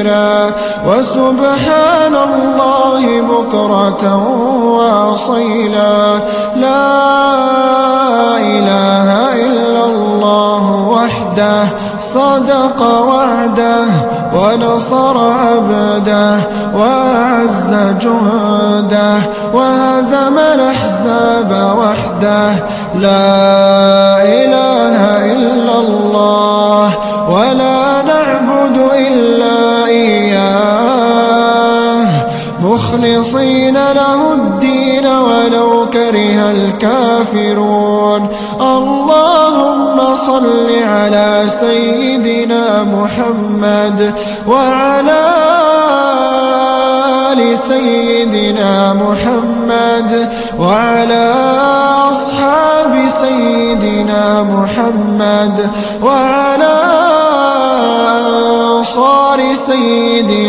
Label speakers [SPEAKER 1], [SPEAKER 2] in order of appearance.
[SPEAKER 1] كثيرا وسبحان الله بكرة وأصيلا. لا إله إلا الله وحده صدق وعده ونصر عبده وأعز جهده وهزم الأحزاب وحده. لا إله إلا الله ولا نعبد إلا مخلصين له الدين ولو كره الكافرون. اللهم صل على سيدنا محمد وعلى آل سيدنا محمد وعلى أصحاب سيدنا محمد وعلى أنصار سيدنا